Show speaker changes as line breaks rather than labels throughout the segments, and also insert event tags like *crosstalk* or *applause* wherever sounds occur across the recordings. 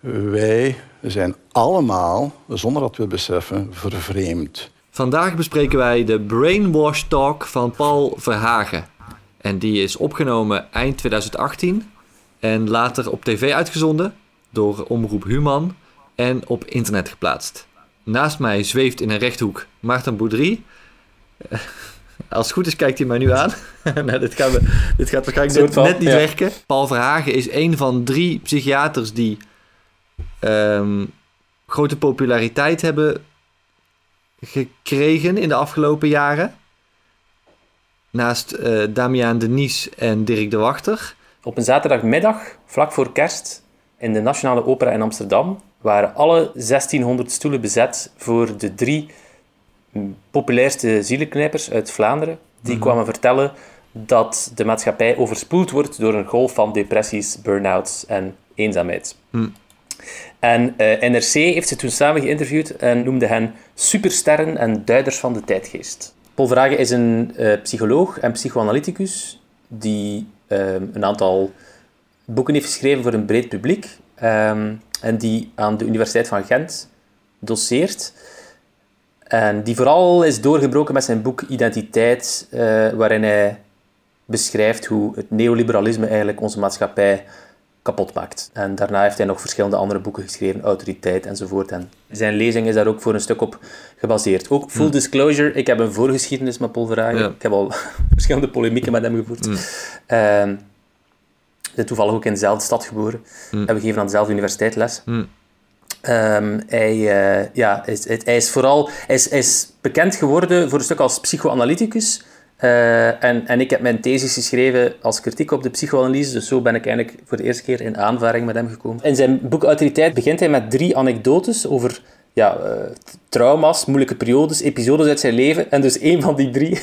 Wij zijn allemaal, zonder dat we het beseffen, vervreemd.
Vandaag bespreken wij de Brainwash Talk van Paul Verhagen. En die is opgenomen eind 2018 en later op tv uitgezonden door Omroep Human en op internet geplaatst. Naast mij zweeft in een rechthoek Maarten Boudry. Als het goed is, kijkt hij mij nu aan. *laughs* nou, dit, gaan we, dit gaat waarschijnlijk net, net niet werken. Paul Verhagen is een van drie psychiaters die ehm, grote populariteit hebben gekregen in de afgelopen jaren. Naast uh, Damian Denies en Dirk de Wachter.
Op een zaterdagmiddag, vlak voor kerst, in de Nationale Opera in Amsterdam, waren alle 1600 stoelen bezet voor de drie populairste zielenknijpers uit Vlaanderen. Die mhm. kwamen vertellen dat de maatschappij overspoeld wordt door een golf van depressies, burn-outs en eenzaamheid. Mhm. En eh, NRC heeft ze toen samen geïnterviewd en noemde hen supersterren en duiders van de tijdgeest. Paul Vragen is een uh, psycholoog en psychoanalyticus die um, een aantal boeken heeft geschreven voor een breed publiek um, en die aan de Universiteit van Gent doseert. En die vooral is doorgebroken met zijn boek Identiteit, uh, waarin hij beschrijft hoe het neoliberalisme eigenlijk onze maatschappij kapot maakt. En daarna heeft hij nog verschillende andere boeken geschreven, Autoriteit enzovoort. En zijn lezing is daar ook voor een stuk op gebaseerd. Ook full disclosure, ik heb een voorgeschiedenis met Paul Verhagen. Ik heb al *laughs* verschillende polemieken met hem gevoerd. Mm. Uh, toevallig ook in dezelfde stad geboren. Mm. Hebben gegeven aan dezelfde universiteit les. Mm. Um, hij, uh, ja, is, hij is vooral hij is, is bekend geworden voor een stuk als psychoanalyticus. Uh, en, en ik heb mijn thesis geschreven als kritiek op de psychoanalyse, dus zo ben ik eigenlijk voor de eerste keer in aanvaring met hem gekomen. In zijn boek Autoriteit begint hij met drie anekdotes over ja, uh, trauma's, moeilijke periodes, episodes uit zijn leven. En dus één van die drie *laughs*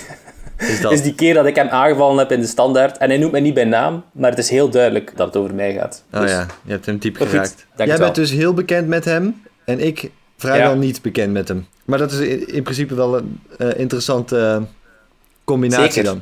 is, is, die keer dat ik hem aangevallen heb in de standaard. En hij noemt mij niet bij naam, maar het is heel duidelijk dat het over mij gaat.
Oh dus, ja, je hebt hem diep geraakt. Jij bent dus heel bekend met hem en ik vrijwel niet bekend met hem. Maar dat is in, principe wel een uh, interessante combinatie Zeker. dan.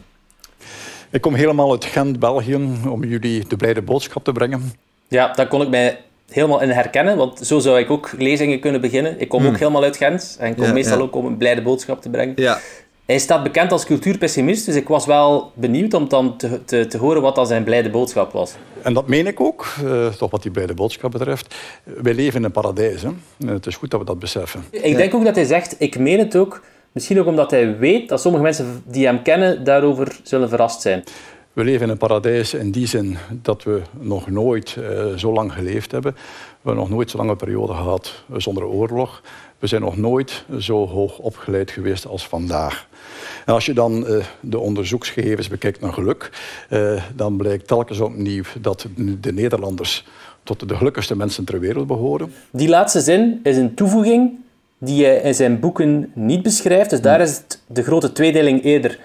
Ik kom helemaal uit Gent, België, om jullie de blijde boodschap te brengen.
Ja, daar kon ik mij helemaal in herkennen, want zo zou ik ook lezingen kunnen beginnen. Ik kom hmm. ook helemaal uit Gent en kom meestal ook om een blijde boodschap te brengen. Ja. Hij staat bekend als cultuurpessimist, dus ik was wel benieuwd om dan te, te, te horen wat dan zijn blijde boodschap was.
En dat meen ik ook, uh, toch wat die blijde boodschap betreft. Wij leven in een paradijs. Hè? Het is goed dat we dat beseffen.
Ik denk ook dat hij zegt, ik meen het ook, Misschien ook omdat hij weet dat sommige mensen die hem kennen daarover zullen verrast zijn.
We leven in een paradijs in die zin dat we nog nooit uh, zo lang geleefd hebben. We hebben nog nooit zo'n lange periode gehad zonder oorlog. We zijn nog nooit zo hoog opgeleid geweest als vandaag. En als je dan uh, de onderzoeksgegevens bekijkt naar geluk, uh, dan blijkt telkens opnieuw dat de Nederlanders tot de gelukkigste mensen ter wereld behoren.
Die laatste zin is een toevoeging die hij in zijn boeken niet beschrijft. Dus daar is het, de grote tweedeling eerder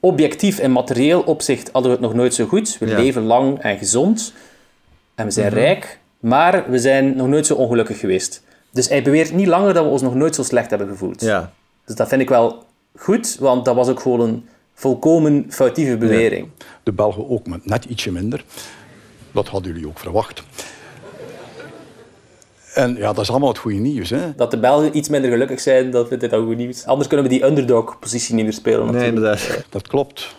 objectief en materieel opzicht hadden we het nog nooit zo goed. We leven lang en gezond en we zijn mhm. rijk, maar we zijn nog nooit zo ongelukkig geweest. Dus hij beweert niet langer dat we ons nog nooit zo slecht hebben gevoeld. Ja. Dus dat vind ik wel goed, want dat was ook gewoon een volkomen foutieve bewering.
De Belgen ook, net ietsje minder. Dat hadden jullie ook verwacht. En ja, dat is allemaal het goede nieuws. Hè?
Dat de Belgen iets minder gelukkig zijn, dat vind ik dan goed nieuws. Anders kunnen we die underdog-positie niet meer spelen.
Nee, inderdaad. *laughs*
Dat klopt.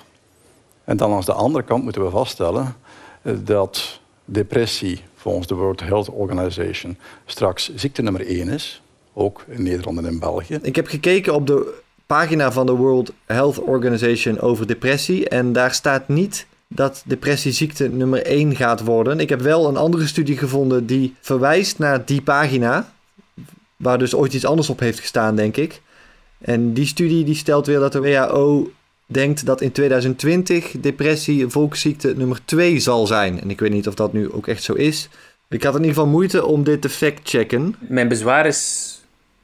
En dan aan de andere kant moeten we vaststellen eh, dat depressie volgens de World Health Organization straks ziekte nummer één is. Ook in Nederland en in België.
Ik heb gekeken op de pagina van de World Health Organization over depressie. En daar staat niet dat depressie ziekte nummer 1 gaat worden. Ik heb wel een andere studie gevonden die verwijst naar die pagina. Waar dus ooit iets anders op heeft gestaan, denk ik. En die studie die stelt weer dat de WHO denkt dat in 2020 depressie volksziekte nummer 2 zal zijn. En ik weet niet of dat nu ook echt zo is. Ik had in ieder geval moeite om dit te fact-checken.
Mijn bezwaar is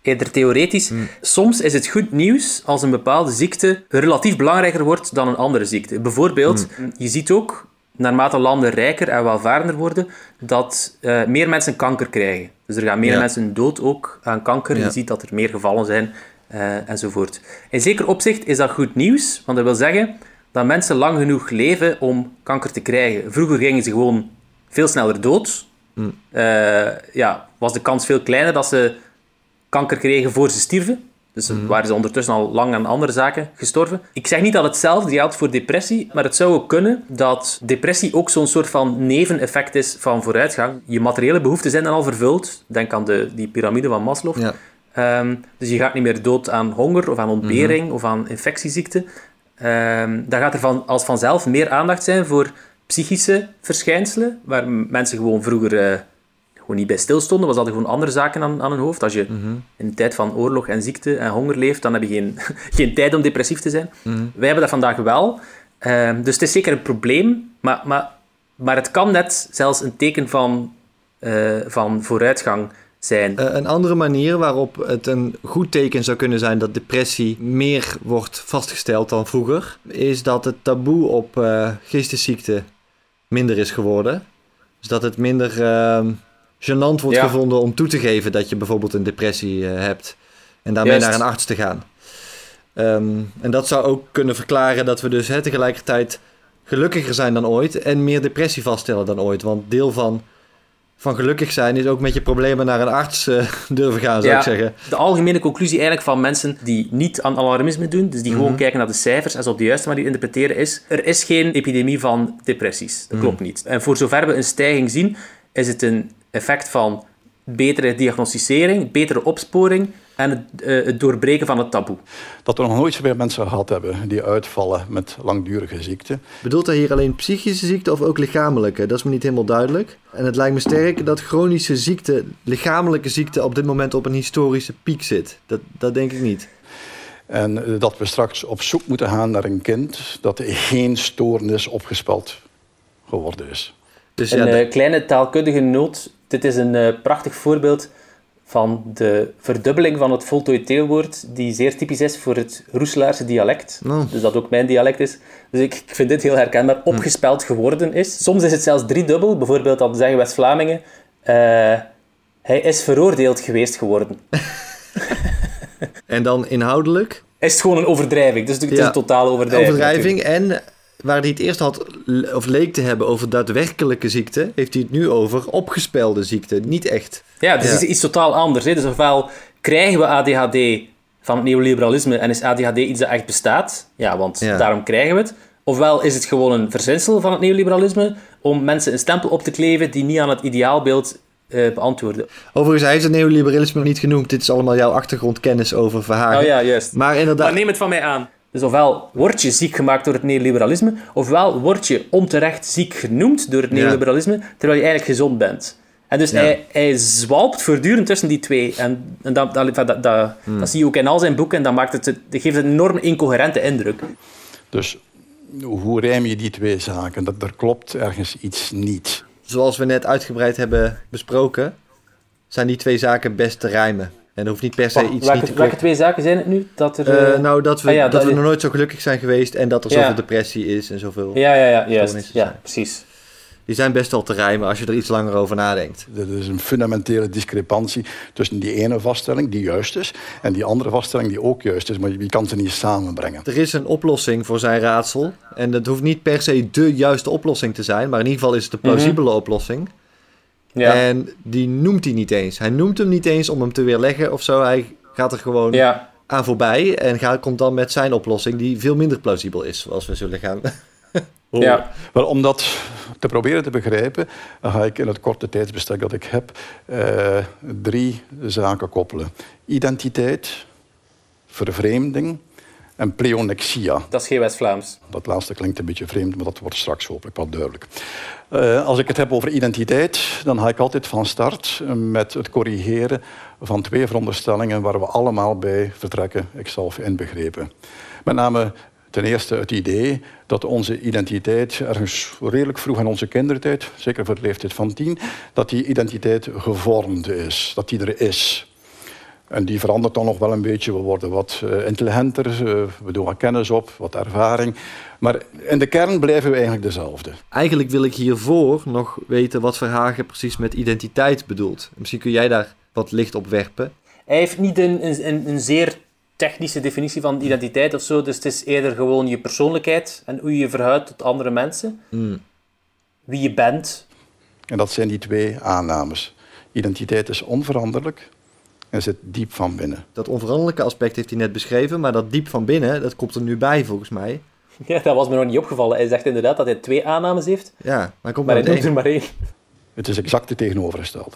eerder theoretisch. Hmm. Soms is het goed nieuws als een bepaalde ziekte relatief belangrijker wordt dan een andere ziekte. Bijvoorbeeld, hmm. je ziet ook, naarmate landen rijker en welvarender worden, dat uh, meer mensen kanker krijgen. Dus er gaan meer mensen dood ook aan kanker. Je ziet dat er meer gevallen zijn uh, enzovoort. In zeker opzicht is dat goed nieuws, want dat wil zeggen dat mensen lang genoeg leven om kanker te krijgen. Vroeger gingen ze gewoon veel sneller dood,
Mm.
eh, ja, was de kans veel kleiner dat ze kanker kregen voor ze stierven. Dus
Mm.
waren ze ondertussen al lang aan andere zaken gestorven. Ik zeg niet dat hetzelfde geldt voor depressie, maar het zou ook kunnen dat depressie ook zo'n soort van neveneffect is van vooruitgang. Je materiële behoeften zijn dan al vervuld. Denk aan de, die piramide van Maslow.
Ja.
Ehm, dus je gaat niet meer dood aan honger of aan ontbering of aan infectieziekten. Ehm, dan gaat er van, als vanzelf meer aandacht zijn voor psychische verschijnselen, waar mensen gewoon vroeger eh, gewoon niet bij stilstonden. Was hadden gewoon andere zaken aan, aan hun hoofd. Als je in een tijd van oorlog en ziekte en honger leeft, dan heb je geen, *laughs* geen tijd om depressief te zijn. Wij hebben dat vandaag wel. Ehm, dus het is zeker een probleem, maar, maar, maar het kan net zelfs een teken van, eh, van vooruitgang zijn.
Eh, een andere manier waarop het een goed teken zou kunnen zijn dat depressie meer wordt vastgesteld dan vroeger, is dat het taboe op eh geestesziekten minder is geworden. Dus dat het minder ehm gênant wordt
Ja.
gevonden om toe te geven dat je bijvoorbeeld een depressie eh, hebt en daarmee
Juist.
naar een arts te gaan. Ehm, en dat zou ook kunnen verklaren dat we dus hè, tegelijkertijd gelukkiger zijn dan ooit en meer depressie vaststellen dan ooit. Want deel van, van gelukkig zijn is ook met je problemen naar een arts eh, *laughs* durven gaan, zou
Ja.
ik zeggen.
De algemene conclusie eigenlijk van mensen die niet aan alarmisme doen, dus die gewoon kijken naar de cijfers en ze op de juiste manier interpreteren, is er is geen epidemie van depressies. Dat klopt niet. En voor zover we een stijging zien, is het een effect van betere diagnosticering, betere opsporing en het, eh, het doorbreken van het taboe.
Dat we nog nooit zoveel mensen gehad hebben die uitvallen met langdurige ziekte.
Bedoelt hij hier alleen psychische ziekte of ook lichamelijke? Dat is me niet helemaal duidelijk. En het lijkt me sterk dat chronische ziekte, lichamelijke ziekte, op dit moment op een historische piek zit. Dat, dat denk ik niet.
En eh, dat we straks op zoek moeten gaan naar een kind dat geen stoornis opgespeld geworden is.
Dus
Een
ja, de-
eh, kleine taalkundige noot. Dit is een eh, prachtig voorbeeld van de verdubbeling van het voltooid deelwoord, die zeer typisch is voor het Roeselaarse dialect.
Oh.
Dus dat ook mijn dialect is. Dus ik, ik vind dit heel herkenbaar. Opgespeld geworden is. Soms is het zelfs driedubbel. Bijvoorbeeld, dan zeggen West-Vlamingen... eh, hij is veroordeeld geweest geworden. *laughs*
en dan inhoudelijk,
Is het gewoon een overdrijving. Dus het is
Ja.
een totale overdrijving.
overdrijving. En waar hij het eerst had, of leek te hebben over daadwerkelijke ziekte, heeft hij het nu over opgespelde ziekte. Niet echt.
Ja, het is
Ja.
iets- iets totaal anders. Hè. Dus ofwel krijgen we ADHD van het neoliberalisme en is ADHD iets dat echt bestaat, ja, want
Ja.
daarom krijgen we het. Ofwel is het gewoon een verzinsel van het neoliberalisme om mensen een stempel op te kleven die niet aan het ideaalbeeld eh, beantwoorden.
Overigens, hij heeft het neoliberalisme nog niet genoemd. Dit is allemaal jouw achtergrondkennis over Verhagen.
Oh ja, juist.
Maar inderdaad,
Maar neem het van mij aan. Dus ofwel word je ziek gemaakt door het neoliberalisme, ofwel word je onterecht ziek genoemd door het
Ja.
neoliberalisme, terwijl je eigenlijk gezond bent. En dus
Ja.
hij, hij zwalpt voortdurend tussen die twee. En, en dat, dat, dat, dat,
Hmm.
dat zie je ook in al zijn boeken en dat, maakt het, dat geeft een enorm incoherente indruk.
Dus hoe rijm je die twee zaken? Dat er klopt ergens iets niet.
zoals we net uitgebreid hebben besproken, zijn die twee zaken best te rijmen. En er hoeft niet per se
Wacht,
iets
welke,
niet te
welke twee zaken zijn het nu? Dat er,
Eh,
eh,
nou, dat we,
ah ja,
dat
dat
we nog nooit zo gelukkig zijn geweest en dat er
Ja.
zoveel depressie is en zoveel.
ja, ja, ja, juist. Ja, precies.
Die zijn best wel te rijmen als je er iets langer over nadenkt.
Er is een fundamentele discrepantie tussen die ene vaststelling, die juist is, en die andere vaststelling, die ook juist is, maar je kan ze niet samenbrengen.
Er is een oplossing voor zijn raadsel. En dat hoeft niet per se de juiste oplossing te zijn, maar in ieder geval is het een plausibele oplossing.
Ja,
En die noemt hij niet eens. Hij noemt hem niet eens om hem te weerleggen of zo. Hij gaat er gewoon
ja.
aan voorbij en gaat, komt dan met zijn oplossing, die veel minder plausibel is, zoals we zullen gaan. *laughs* horen.
ja.
Wel, om dat te proberen te begrijpen, ga ik in het korte tijdsbestek dat ik heb eh, drie zaken koppelen. Identiteit, vervreemding en pleonexia.
Dat is geen West-Vlaams.
Dat laatste klinkt een beetje vreemd, maar dat wordt straks hopelijk wat duidelijk. Eh, als ik het heb over identiteit, dan ga ik altijd van start met het corrigeren van twee veronderstellingen waar we allemaal bij vertrekken, ikzelf inbegrepen. Met name ten eerste het idee dat onze identiteit ergens redelijk vroeg in onze kindertijd, zeker voor de leeftijd van tien, dat die identiteit gevormd is, dat die er is. En die verandert dan nog wel een beetje. We worden wat eh, intelligenter, eh, we doen wat kennis op, wat ervaring. Maar in de kern blijven we eigenlijk dezelfde.
Eigenlijk wil ik hiervoor nog weten wat Verhagen precies met identiteit bedoelt. Misschien kun jij daar wat licht op werpen.
Hij heeft niet een, een, een zeer technische definitie van identiteit of zo. Dus het is eerder gewoon je persoonlijkheid en hoe je je verhoudt tot andere mensen.
Hmm.
Wie je bent.
En dat zijn die twee aannames. Identiteit is onveranderlijk en zit diep van binnen.
Dat onveranderlijke aspect heeft hij net beschreven, maar dat diep van binnen, dat komt er nu bij volgens mij. *laughs*
Ja, dat was me nog niet opgevallen. Hij zegt inderdaad dat hij twee aannames heeft,
Ja, maar komt
maar hij doet er maar één.
Het is exact het tegenovergestelde.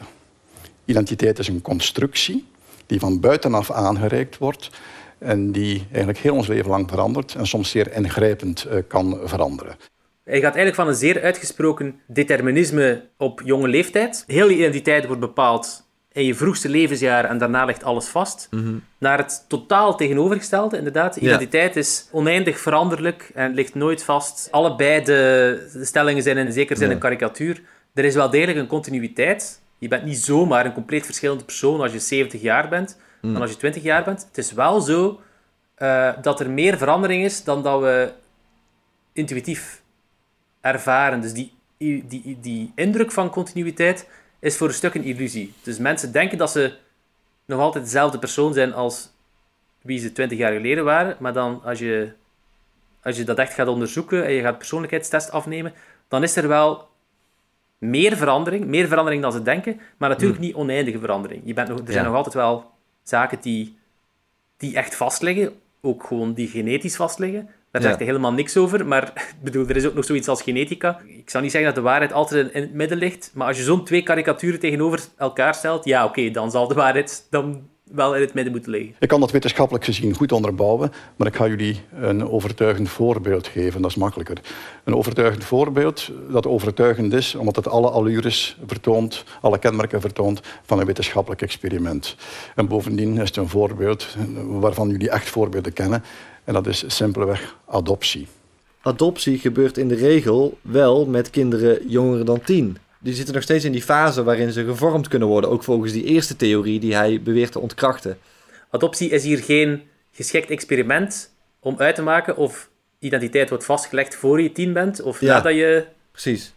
Identiteit is een constructie die van buitenaf aangereikt wordt en die eigenlijk heel ons leven lang verandert en soms zeer ingrijpend eh, kan veranderen.
Hij gaat eigenlijk van een zeer uitgesproken determinisme op jonge leeftijd. Heel je identiteit wordt bepaald in je vroegste levensjaren en daarna ligt alles vast. Naar het totaal tegenovergestelde, inderdaad.
Ja.
Identiteit is oneindig veranderlijk en ligt nooit vast. Allebei de, de stellingen zijn in zekere zin
Ja.
een karikatuur. Er is wel degelijk een continuïteit. Je bent niet zomaar een compleet verschillende persoon als je 70 jaar bent dan als je 20 jaar bent. Het is wel zo eh, dat er meer verandering is dan dat we intuïtief ervaren. Dus die, die, die indruk van continuïteit is voor een stuk een illusie. Dus mensen denken dat ze nog altijd dezelfde persoon zijn als wie ze 20 jaar geleden waren, maar dan als je, als je dat echt gaat onderzoeken en je gaat persoonlijkheidstest afnemen, dan is er wel meer verandering, meer verandering dan ze denken, maar natuurlijk niet oneindige verandering. Je bent nog, er zijn
Ja.
nog altijd wel zaken die, die echt vastliggen, ook gewoon die genetisch vastliggen. Daar
Ja.
zegt hij helemaal niks over, maar *laughs* bedoel, er is ook nog zoiets als genetica. Ik zou niet zeggen dat de waarheid altijd in, in het midden ligt, maar als je zo'n twee karikaturen tegenover elkaar stelt, ja, oké, dan zal de waarheid dan wel in het midden moeten liggen.
Ik kan dat wetenschappelijk gezien goed onderbouwen, maar ik ga jullie een overtuigend voorbeeld geven. Dat is makkelijker. Een overtuigend voorbeeld dat overtuigend is omdat het alle allures vertoont, alle kenmerken vertoont van een wetenschappelijk experiment. En bovendien is het een voorbeeld waarvan jullie echt voorbeelden kennen. En dat is simpelweg adoptie.
Adoptie gebeurt in de regel wel met kinderen jonger dan 10. Die zitten nog steeds in die fase waarin ze gevormd kunnen worden, ook volgens die eerste theorie die hij beweert te ontkrachten.
Adoptie is hier geen geschikt experiment om uit te maken of identiteit wordt vastgelegd voor je tien bent of
Ja.
nadat je
Precies.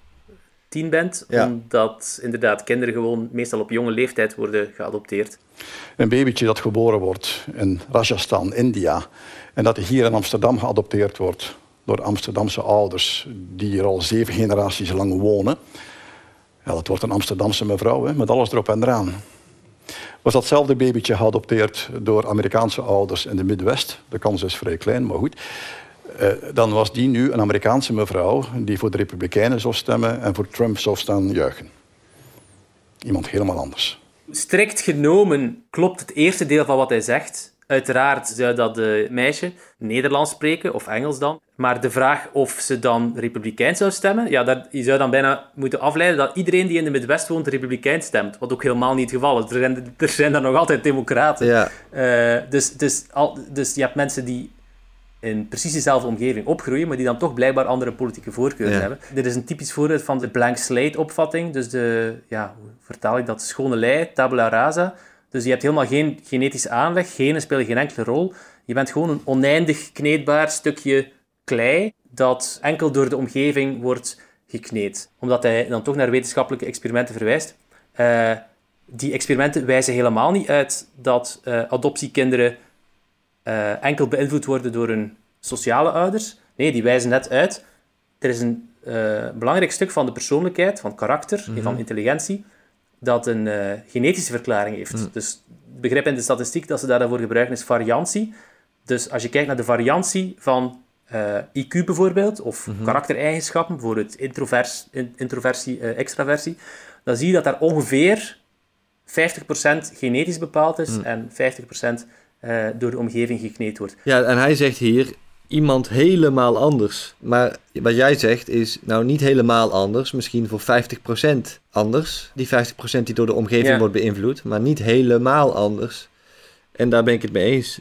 tien bent,
Ja.
omdat inderdaad kinderen gewoon meestal op jonge leeftijd worden geadopteerd.
Een babytje dat geboren wordt in Rajasthan, India, en dat hier in Amsterdam geadopteerd wordt door Amsterdamse ouders die hier al zeven generaties lang wonen. Ja, dat wordt een Amsterdamse mevrouw, hè, met alles erop en eraan. Was datzelfde babytje geadopteerd door Amerikaanse ouders in de Midwest, de kans is vrij klein, maar goed, eh, dan was die nu een Amerikaanse mevrouw die voor de Republikeinen zou stemmen en voor Trump zou staan juichen. Iemand helemaal anders.
Strikt genomen klopt het eerste deel van wat hij zegt. Uiteraard zou dat eh, meisje Nederlands spreken, of Engels dan. Maar de vraag of ze dan republikeins zou stemmen, ja, dat, je zou dan bijna moeten afleiden dat iedereen die in de Midwest woont republikeins stemt. Wat ook helemaal niet het geval is. Er zijn, er zijn daar nog altijd democraten.
Ja,
Eh, dus, dus, al, dus je hebt mensen die in precies dezelfde omgeving opgroeien, maar die dan toch blijkbaar andere politieke voorkeuren
Ja.
hebben. Dit is een typisch voorbeeld van de blank slate opvatting. Dus de, ja, hoe vertaal ik dat? Schone lei, tabula rasa. Dus je hebt helemaal geen genetische aanleg, genen spelen geen enkele rol. Je bent gewoon een oneindig kneedbaar stukje klei dat enkel door de omgeving wordt gekneed. Omdat hij dan toch naar wetenschappelijke experimenten verwijst. Eh, die experimenten wijzen helemaal niet uit dat eh, adoptiekinderen eh, enkel beïnvloed worden door hun sociale ouders. Nee, die wijzen net uit. Er is een belangrijk stuk van de persoonlijkheid, van karakter en van intelligentie, dat een eh, genetische verklaring heeft. Dus het begrip in de statistiek dat ze daarvoor gebruiken is variantie. Dus als je kijkt naar de variantie van eh, IQ bijvoorbeeld, of karaktereigenschappen, bijvoorbeeld introvers, in- introversie, eh, extraversie, dan zie je dat daar ongeveer 50% genetisch bepaald is en 50% eh, door de omgeving gekneed wordt.
ja, en hij zegt hier iemand helemaal anders. Maar wat jij zegt is nou niet helemaal anders, misschien voor 50% anders. Die 50% die door de omgeving
Ja.
wordt beïnvloed, maar niet helemaal anders. En daar ben ik het mee eens.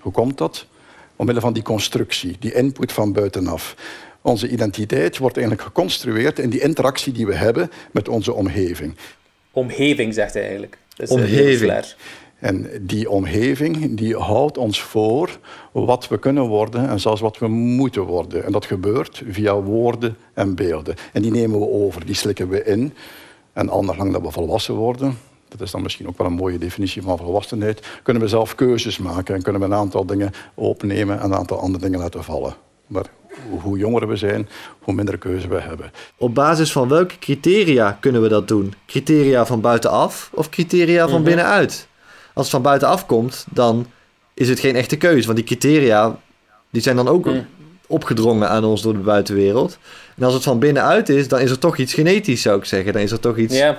Hoe komt dat? Omwille van die constructie, die input van buitenaf. Onze identiteit wordt eigenlijk geconstrueerd in die interactie die we hebben met onze omgeving.
Omgeving, zegt hij eigenlijk. Dus, eh,
Omgeving.
En die omgeving die houdt ons voor wat we kunnen worden en zelfs wat we moeten worden. En dat gebeurt via woorden en beelden. En die nemen we over, die slikken we in. En anders lang dat we volwassen worden, dat is dan misschien ook wel een mooie definitie van volwassenheid, kunnen we zelf keuzes maken en kunnen we een aantal dingen opnemen en een aantal andere dingen laten vallen. Maar hoe jonger we zijn, hoe minder keuze we hebben.
Op basis van welke criteria kunnen we dat doen? Criteria van buitenaf of criteria van
Mhm.
binnenuit? Als het van buitenaf komt, dan is het geen echte keuze. Want die criteria die zijn dan ook
Mhm.
opgedrongen aan ons door de buitenwereld. En als het van binnenuit is, dan is er toch iets genetisch, zou ik zeggen. Dan is er toch iets...
Ja,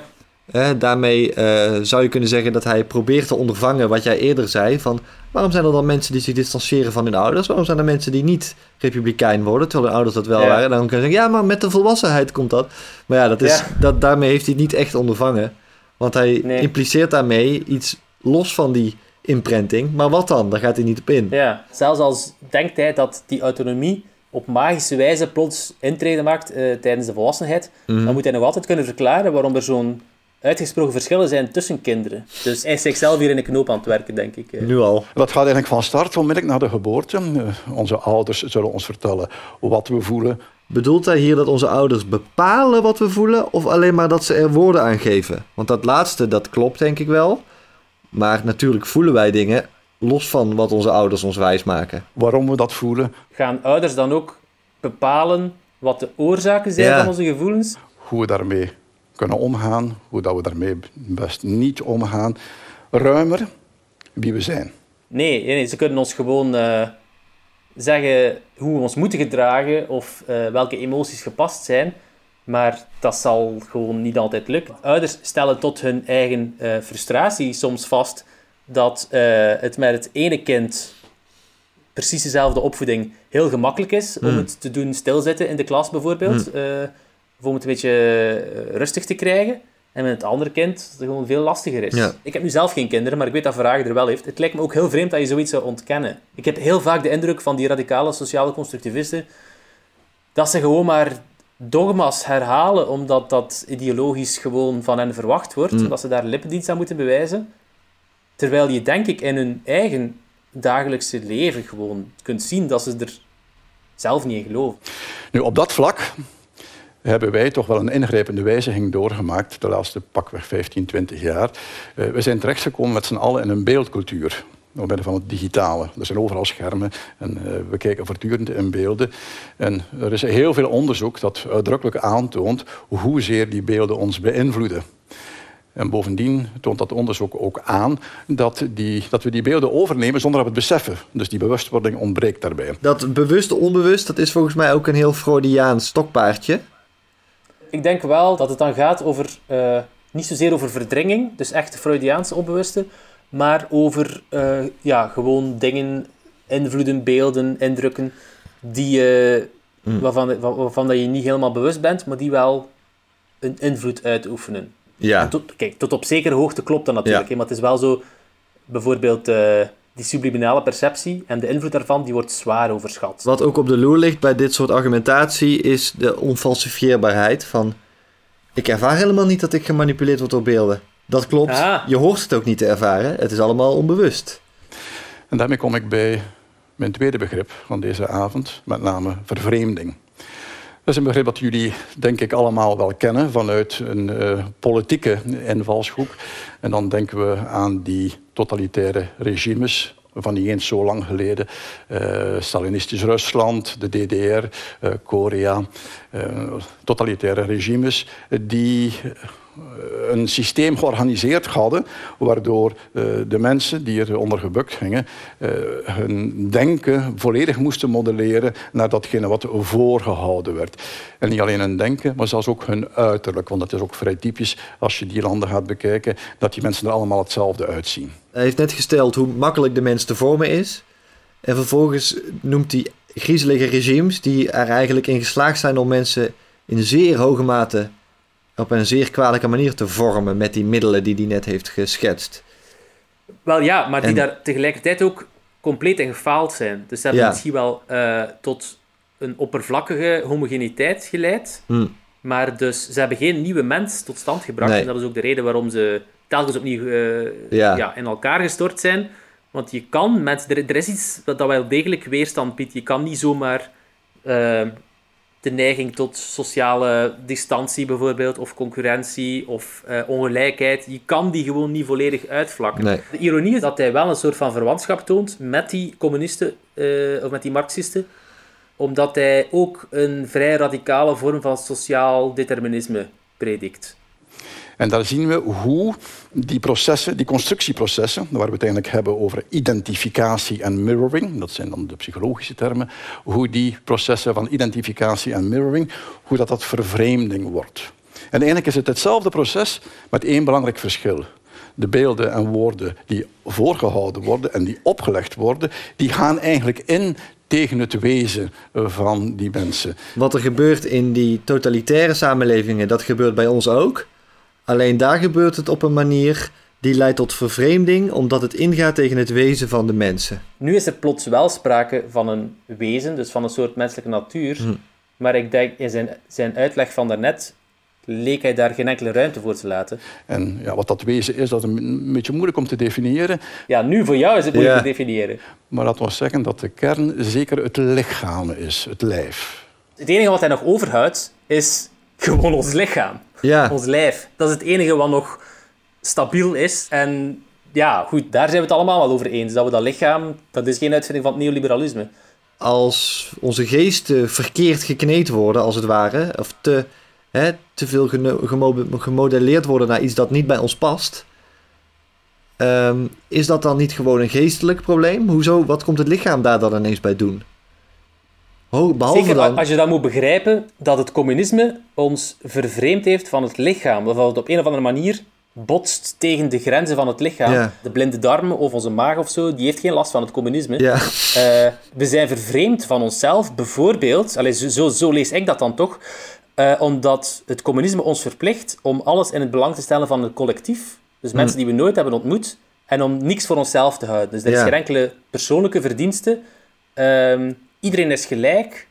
daarmee eh, zou je kunnen zeggen dat hij probeert te ondervangen wat jij eerder zei. Van waarom zijn er dan mensen die zich distancieren van hun ouders? Waarom zijn er mensen die niet republikein worden, terwijl hun ouders dat wel
Ja.
waren? Dan kun je zeggen, ja, maar met de volwassenheid komt dat. Maar ja, dat is. Dat, daarmee heeft hij het niet echt ondervangen. Want hij
Nee.
impliceert daarmee iets los van die imprinting. Maar wat dan? Daar gaat hij niet op in.
ja. Zelfs als denkt hij dat die autonomie op magische wijze plots intreden maakt eh, tijdens de volwassenheid,
Mhm.
dan moet hij nog altijd kunnen verklaren waarom er zo'n uitgesproken verschillen zijn tussen kinderen. Dus hij is zichzelf hier in een knoop aan het werken, denk ik. eh.
Nu al.
Dat gaat eigenlijk van start onmiddellijk na de geboorte. Eh, Onze ouders zullen ons vertellen wat we voelen,
Bedoelt hij hier dat onze ouders bepalen wat we voelen, of alleen maar dat ze er woorden aan geven? Want dat laatste, dat klopt denk ik wel. Maar natuurlijk voelen wij dingen los van wat onze ouders ons wijsmaken.
waarom we dat voelen,
Gaan ouders dan ook bepalen wat de oorzaken zijn
Ja.
van onze gevoelens?
hoe we daarmee kunnen omgaan, hoe dat we daarmee best niet omgaan. Ruimer wie we zijn.
Nee, nee, ze kunnen ons gewoon eh, zeggen hoe we ons moeten gedragen of eh, welke emoties gepast zijn. Maar dat zal gewoon niet altijd lukken. Ouders stellen tot hun eigen eh, frustratie soms vast dat eh, het met het ene kind precies dezelfde opvoeding heel gemakkelijk is om
Mm.
het te doen stilzitten in de klas bijvoorbeeld. of om het een beetje rustig te krijgen. En met het andere kind dat het gewoon veel lastiger is.
Ja.
Ik heb nu zelf geen kinderen, maar ik weet dat Vragen er wel heeft. Het lijkt me ook heel vreemd dat je zoiets zou ontkennen. Ik heb heel vaak de indruk van die radicale sociale constructivisten dat ze gewoon maar dogma's herhalen omdat dat ideologisch gewoon van hen verwacht wordt.
Mm.
Dat ze daar lippendienst aan moeten bewijzen. Terwijl je denk ik in hun eigen dagelijkse leven gewoon kunt zien dat ze er zelf niet in geloven.
Nu, op dat vlak hebben wij toch wel een ingrijpende wijziging doorgemaakt de laatste pakweg 15, 20 jaar. Eh, we zijn terechtgekomen met z'n allen in een beeldcultuur. Door middel van het digitale. Er zijn overal schermen en eh, we kijken voortdurend in beelden. En er is heel veel onderzoek dat uitdrukkelijk aantoont hoezeer die beelden ons beïnvloeden. En bovendien toont dat onderzoek ook aan dat, die, dat we die beelden overnemen zonder dat we het beseffen. Dus die bewustwording ontbreekt daarbij.
Dat bewust onbewust, dat is volgens mij ook een heel Freudiaans stokpaardje.
Ik denk wel dat het dan gaat over, eh, niet zozeer over verdringing, dus echt Freudiaanse onbewuste, maar over eh, ja, gewoon dingen, invloeden, beelden, indrukken, die,
Mm.
waarvan, wa- waarvan dat je niet helemaal bewust bent, maar die wel een invloed uitoefenen.
Ja.
Tot, kijk, tot op zekere hoogte klopt dat natuurlijk,
Ja.
maar het is wel zo, bijvoorbeeld eh, die subliminale perceptie en de invloed daarvan, die wordt zwaar overschat.
Wat ook op de loer ligt bij dit soort argumentatie is de onfalsifieerbaarheid van... Ik ervaar helemaal niet dat ik gemanipuleerd word door beelden. Dat klopt.
Ah.
Je hoort het ook niet te ervaren. Het is allemaal onbewust.
En daarmee kom ik bij mijn tweede begrip van deze avond, met name vervreemding. Dat is een begrip dat jullie, denk ik, allemaal wel kennen vanuit een eh, politieke invalshoek. En dan denken we aan die totalitaire regimes van niet eens zo lang geleden. eh, Stalinistisch Rusland, de DDR, eh, Korea. eh, totalitaire regimes die een systeem georganiseerd hadden, waardoor eh, de mensen die eronder gebukt gingen, eh, hun denken volledig moesten modelleren naar datgene wat voorgehouden werd. En niet alleen hun denken, maar zelfs ook hun uiterlijk. Want het is ook vrij typisch als je die landen gaat bekijken, dat die mensen er allemaal hetzelfde uitzien.
Hij heeft net gesteld hoe makkelijk de mens te vormen is. En vervolgens noemt hij griezelige regimes die er eigenlijk in geslaagd zijn om mensen in zeer hoge mate op een zeer kwalijke manier te vormen met die middelen die hij net heeft geschetst.
Wel ja, maar die
En-
daar tegelijkertijd ook compleet in gefaald zijn. Dus ze hebben misschien wel eh, tot een oppervlakkige homogeniteit geleid,
Hm.
maar dus ze hebben geen nieuwe mens tot stand gebracht.
Nee.
En dat is ook de reden waarom ze telkens opnieuw eh,
Ja.
ja. in elkaar gestort zijn. Want je kan mensen, er, er is iets dat, dat wel degelijk weerstand biedt. Je kan niet zomaar eh, de neiging tot sociale distantie bijvoorbeeld, of concurrentie, of eh, ongelijkheid, je kan die gewoon niet volledig uitvlakken.
Nee.
De ironie is dat hij wel een soort van verwantschap toont met die communisten, eh, of met die marxisten, omdat hij ook een vrij radicale vorm van sociaal determinisme predikt.
En daar zien we hoe die processen, die constructieprocessen, waar we het eigenlijk hebben over identificatie en mirroring, dat zijn dan de psychologische termen, hoe die processen van identificatie en mirroring, hoe dat, dat vervreemding wordt. En eigenlijk is het hetzelfde proces met één belangrijk verschil. De beelden en woorden die voorgehouden worden en die opgelegd worden, die gaan eigenlijk in tegen het wezen van die mensen.
Wat er gebeurt in die totalitaire samenlevingen, dat gebeurt bij ons ook. Alleen daar gebeurt het op een manier die leidt tot vervreemding, omdat het ingaat tegen het wezen van de mensen.
Nu is er plots wel sprake van een wezen, dus van een soort menselijke natuur. Hm. Maar ik denk in zijn, zijn uitleg van daarnet leek hij daar geen enkele ruimte voor te laten.
En ja, wat dat wezen is, dat is een beetje moeilijk om te definiëren.
Ja, nu voor jou is het moeilijk te definiëren.
Maar dat wil zeggen dat de kern zeker het lichaam is, het lijf.
Het enige wat hij nog overhoudt, is gewoon ons lichaam. Ja. Ons lijf. Dat is het enige wat nog stabiel is. En ja, goed, daar zijn we het allemaal wel over eens. Dat we dat lichaam, dat is geen uitvinding van het neoliberalisme.
Als onze geesten verkeerd gekneed worden, als het ware, of te, hè, te veel gemodelleerd worden naar iets dat niet bij ons past, ehm, is dat dan niet gewoon een geestelijk probleem? Hoezo? Wat komt het lichaam daar dan ineens bij doen?
Behalve Zeker dan... als je dan moet begrijpen dat het communisme ons vervreemd heeft van het lichaam. Dat het op een of andere manier botst tegen de grenzen van het lichaam. De blinde darm of onze maag of zo, die heeft geen last van het communisme. Uh, we zijn vervreemd van onszelf, bijvoorbeeld, allez, zo, zo, lees ik dat dan toch, uh, omdat het communisme ons verplicht om alles in het belang te stellen van het collectief. Dus hm. mensen die we nooit hebben ontmoet, en om niks voor onszelf te houden. Dus er is geen enkele persoonlijke verdienste. Uh, iedereen is gelijk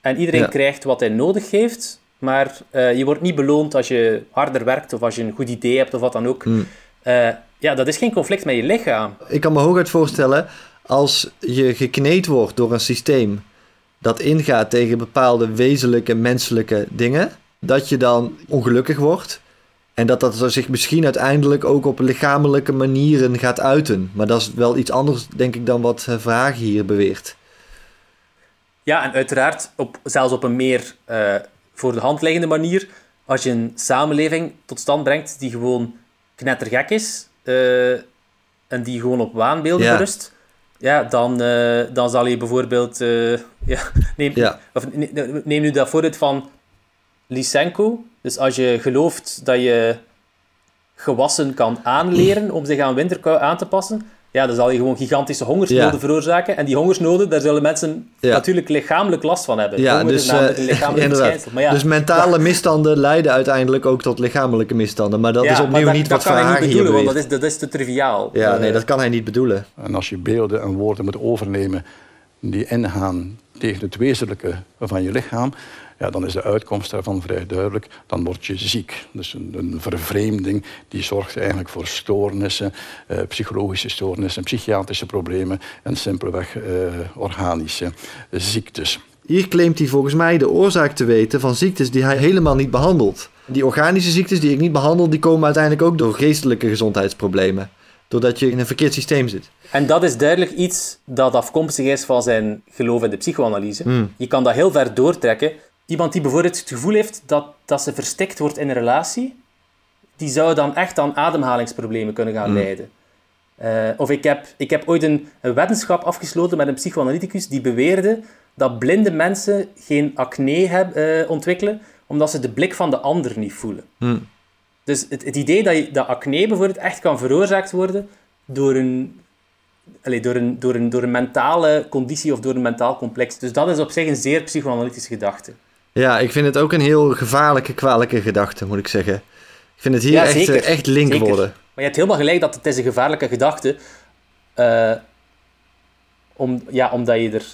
en iedereen krijgt wat hij nodig heeft. Maar uh, je wordt niet beloond als je harder werkt of als je een goed idee hebt of wat dan ook. Hmm. Uh, ja, dat is geen conflict met je lichaam.
Ik kan me hooguit voorstellen als je gekneed wordt door een systeem dat ingaat tegen bepaalde wezenlijke menselijke dingen, dat je dan ongelukkig wordt. En dat dat zich misschien uiteindelijk ook op lichamelijke manieren gaat uiten. Maar dat is wel iets anders, denk ik, dan wat eh, Vragen hier beweert.
Ja, en uiteraard op, zelfs op een meer uh, voor de hand liggende manier. Als je een samenleving tot stand brengt die gewoon knettergek is uh, en die gewoon op waanbeelden ja. berust, ja, dan, uh, dan zal je bijvoorbeeld... *laughs* ja, neem, ja. Of, neem nu dat voorbeeld van Lysenko. Dus als je gelooft dat je gewassen kan aanleren om zich aan winterkou aan te passen, ja, dan zal je gewoon gigantische hongersnoden veroorzaken. En die hongersnoden, daar zullen mensen natuurlijk lichamelijk last van hebben.
Ja, dus, uh, maar ja, dus mentale misstanden leiden uiteindelijk ook tot lichamelijke misstanden. Maar dat is opnieuw niet wat
Verhagen hier Dat kan hij niet bedoelen, want dat is, dat is te triviaal.
Ja, nee, dat kan hij niet bedoelen.
En als je beelden en woorden moet overnemen die ingaan tegen het wezenlijke van je lichaam, ja, dan is de uitkomst daarvan vrij duidelijk. Dan word je ziek. Dus een, een vervreemding die zorgt eigenlijk voor stoornissen, eh, psychologische stoornissen, psychiatrische problemen en simpelweg eh, organische ziektes.
Hier claimt hij volgens mij de oorzaak te weten van ziektes die hij helemaal niet behandelt. Die organische ziektes die ik niet behandel, die komen uiteindelijk ook door geestelijke gezondheidsproblemen. Doordat je in een verkeerd systeem zit.
En dat is duidelijk iets dat afkomstig is van zijn geloof in de psychoanalyse. Hmm. Je kan dat heel ver doortrekken iemand die bijvoorbeeld het gevoel heeft dat, dat ze verstikt wordt in een relatie, die zou dan echt aan ademhalingsproblemen kunnen gaan mm. leiden. Uh, of ik heb, ik heb ooit een, een wetenschap afgesloten met een psychoanalyticus die beweerde dat blinde mensen geen acne heb, uh, ontwikkelen omdat ze de blik van de ander niet voelen. Mm. Dus het, het, idee dat, je, dat acne bijvoorbeeld echt kan veroorzaakt worden door een, allez, door, een, door, een, door een mentale conditie of door een mentaal complex. Dus dat is op zich een zeer psychoanalytische gedachte.
Ja, ik vind het ook een heel gevaarlijke, kwalijke gedachte, moet ik zeggen. Ik vind het hier echt, eh, echt link worden. Maar
je hebt helemaal gelijk dat het is een gevaarlijke gedachte. Uh, om, ja, omdat je er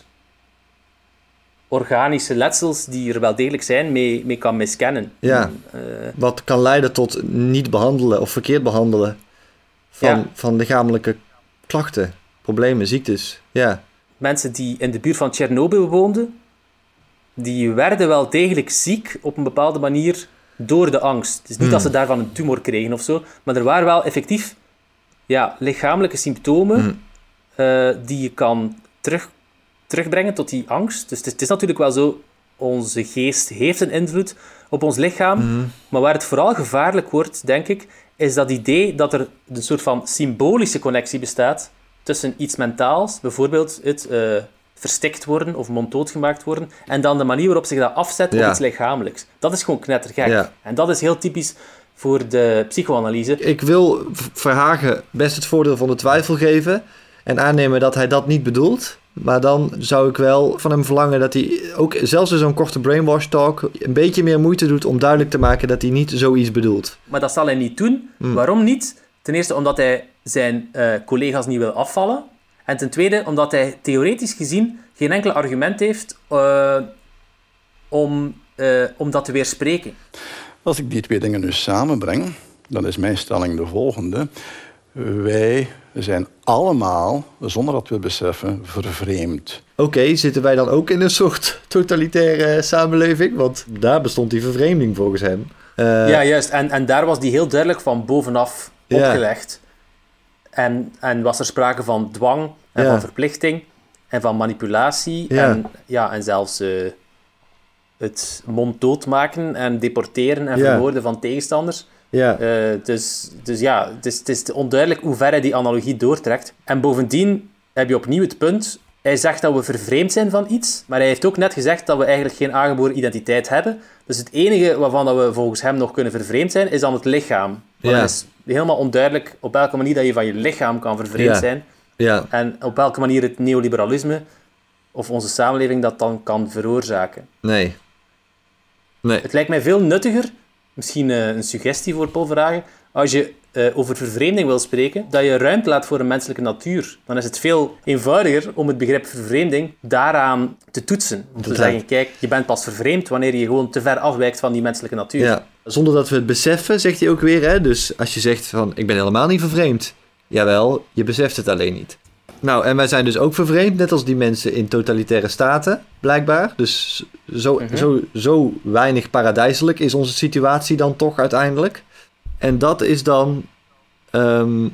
organische letsels die er wel degelijk zijn, mee, mee kan miskennen.
Ja, uh, wat kan leiden tot niet behandelen of verkeerd behandelen van, van lichamelijke klachten, problemen, ziektes. Ja.
Mensen die in de buurt van Tsjernobyl woonden, die werden wel degelijk ziek op een bepaalde manier door de angst. Het is niet hmm. dat ze daarvan een tumor kregen of zo, maar er waren wel effectief ja, lichamelijke symptomen hmm. eh, die je kan terug terugbrengen tot die angst. Dus het is, het is natuurlijk wel zo, onze geest heeft een invloed op ons lichaam.
Mhm.
Maar waar het vooral gevaarlijk wordt, denk ik, is dat idee dat er een soort van symbolische connectie bestaat tussen iets mentaals, bijvoorbeeld het eh, verstikt worden of monddood gemaakt worden, en dan de manier waarop zich dat afzet op
Ja.
iets lichamelijks. Dat is gewoon knettergek.
Ja.
En dat is heel typisch voor de psychoanalyse.
Ik wil Verhagen best het voordeel van de twijfel geven en aannemen dat hij dat niet bedoelt. Maar dan zou ik wel van hem verlangen dat hij ook zelfs in zo'n korte brainwash talk een beetje meer moeite doet om duidelijk te maken dat hij niet zoiets bedoelt.
Maar dat zal hij niet doen.
Hmm.
Waarom niet? Ten eerste omdat hij zijn eh, collega's niet wil afvallen. En ten tweede omdat hij theoretisch gezien geen enkel argument heeft eh, om, eh, om dat te weerspreken.
Als ik die twee dingen nu samenbreng, dan is mijn stelling de volgende. Wij zijn allemaal, zonder dat we het beseffen, vervreemd.
Oké, zitten wij dan ook in een soort totalitaire samenleving? Want daar bestond die vervreemding volgens hem. Eh,
ja, juist. En, en daar was die heel duidelijk van bovenaf
Ja.
En, en was er sprake van dwang en
Ja.
van verplichting en van manipulatie
Ja.
en, ja, en zelfs eh, het monddood maken en deporteren en vermoorden van tegenstanders.
ja.
Eh, dus, dus ja, het is, het is onduidelijk hoe ver hij die analogie doortrekt. En bovendien heb je opnieuw het punt. Hij zegt dat we vervreemd zijn van iets, maar hij heeft ook net gezegd dat we eigenlijk geen aangeboren identiteit hebben. Dus het enige waarvan dat we volgens hem nog kunnen vervreemd zijn, is dan het lichaam. Maar
Ja.
het is helemaal onduidelijk op welke manier dat je van je lichaam kan vervreemd
Ja.
zijn.
ja.
En op welke manier het neoliberalisme of onze samenleving dat dan kan veroorzaken.
Nee. Nee.
Het lijkt mij veel nuttiger, misschien eh, een suggestie voor Paul Verhagen, als je eh, over vervreemding wil spreken, dat je ruimte laat voor een menselijke natuur. Dan is het veel eenvoudiger om het begrip vervreemding daaraan te toetsen. Om te zeggen, kijk, je bent pas vervreemd wanneer je gewoon te ver afwijkt van die menselijke natuur.
Ja. Zonder dat we het beseffen, zegt hij ook weer. Hè? Dus als je zegt van, ik ben helemaal niet vervreemd. Jawel, je beseft het alleen niet. Nou, en wij zijn dus ook vervreemd, net als die mensen in totalitaire staten, blijkbaar. Dus zo,
Mhm.
zo, zo weinig paradijselijk is onze situatie dan toch uiteindelijk. En dat is dan ehm,